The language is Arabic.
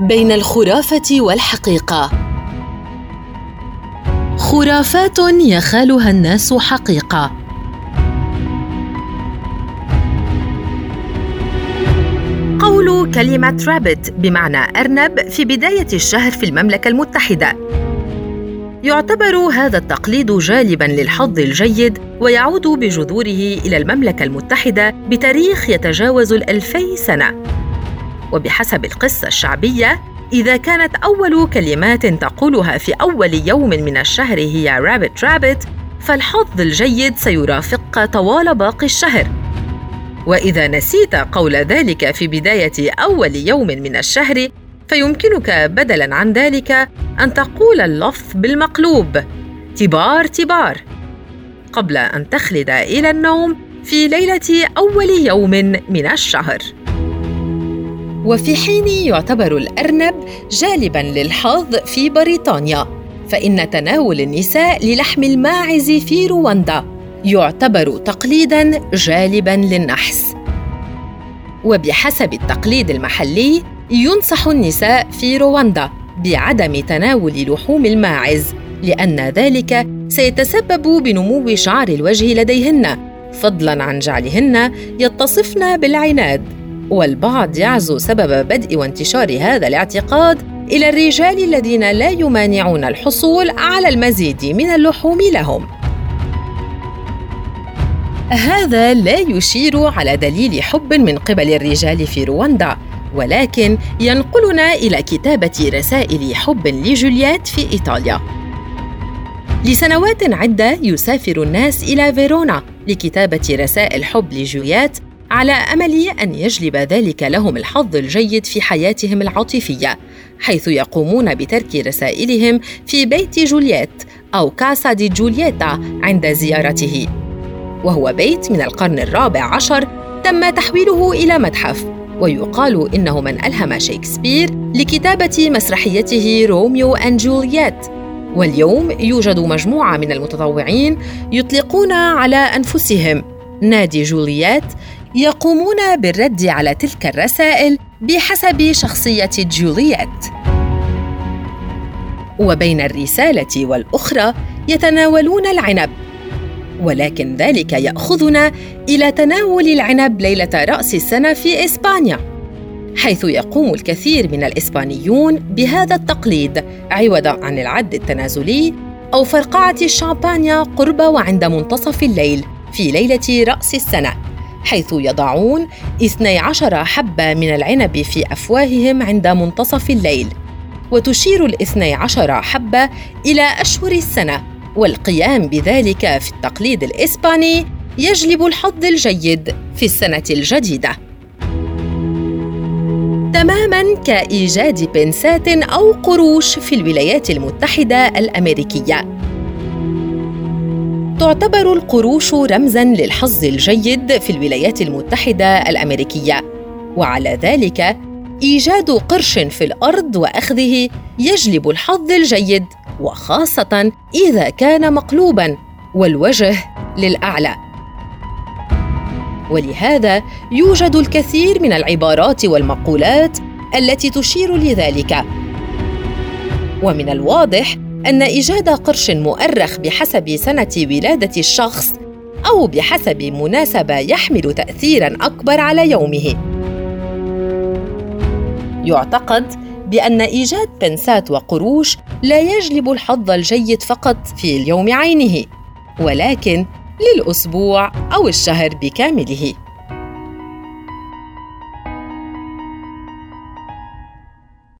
بين الخرافة والحقيقة. خرافات يخالها الناس حقيقة. قول كلمة رابت بمعنى أرنب في بداية الشهر في المملكة المتحدة. يعتبر هذا التقليد جالبا للحظ الجيد ويعود بجذوره إلى المملكة المتحدة بتاريخ يتجاوز الألفي سنة. وبحسب القصة الشعبية إذا كانت أول كلمات تقولها في أول يوم من الشهر هي رابت رابت فالحظ الجيد سيرافقك طوال باقي الشهر. وإذا نسيت قول ذلك في بداية أول يوم من الشهر فيمكنك بدلاً عن ذلك أن تقول اللفظ بالمقلوب تبار تبار قبل أن تخلد إلى النوم في ليلة أول يوم من الشهر. وفي حين يعتبر الأرنب جالباً للحظ في بريطانيا فإن تناول النساء للحم الماعز في رواندا يعتبر تقليداً جالباً للنحس. وبحسب التقليد المحلي ينصح النساء في رواندا بعدم تناول لحوم الماعز لأن ذلك سيتسبب بنمو شعر الوجه لديهن فضلاً عن جعلهن يتصفن بالعناد. والبعض يعزو سبب بدء وانتشار هذا الاعتقاد إلى الرجال الذين لا يمانعون الحصول على المزيد من اللحوم لهم. هذا لا يشير على دليل حب من قبل الرجال في رواندا ولكن ينقلنا إلى كتابة رسائل حب لجولييت في إيطاليا. لسنوات عدة يسافر الناس إلى فيرونا لكتابة رسائل حب لجولييت على أمل أن يجلب ذلك لهم الحظ الجيد في حياتهم العاطفية حيث يقومون بترك رسائلهم في بيت جولييت أو casa di Giulietta عند زيارته. وهو بيت من القرن الرابع عشر تم تحويله إلى متحف ويقال إنه من ألهم شكسبير لكتابة مسرحيته Romeo and Juliet. واليوم يوجد مجموعة من المتطوعين يطلقون على أنفسهم نادي جولييت يقومون بالرد على تلك الرسائل بحسب شخصية جولييت. وبين الرسالة والأخرى يتناولون العنب ولكن ذلك يأخذنا إلى تناول العنب ليلة رأس السنة في إسبانيا حيث يقوم الكثير من الإسبانيون بهذا التقليد عوضا عن العد التنازلي أو فرقعة الشامبانيا قرب وعند منتصف الليل في ليلة رأس السنة. حيث يضعون 12 حبة من العنب في أفواههم عند منتصف الليل وتشير الاثني عشر حبة إلى أشهر السنة والقيام بذلك في التقليد الإسباني يجلب الحظ الجيد في السنة الجديدة. تماما كإيجاد بنسات أو قروش في الولايات المتحدة الأمريكية. تعتبر القروش رمزا للحظ الجيد في الولايات المتحدة الأمريكية. وعلى ذلك إيجاد قرش في الأرض وأخذه يجلب الحظ الجيد وخاصة إذا كان مقلوبا والوجه للأعلى. ولهذا يوجد الكثير من العبارات والمقولات التي تشير لذلك. ومن الواضح أن إيجاد قرش مؤرخ بحسب سنة ولادة الشخص أو بحسب مناسبة يحمل تأثيراً أكبر على يومه. يعتقد بأن إيجاد بنسات وقروش لا يجلب الحظ الجيد فقط في اليوم عينه، ولكن للأسبوع أو الشهر بكامله.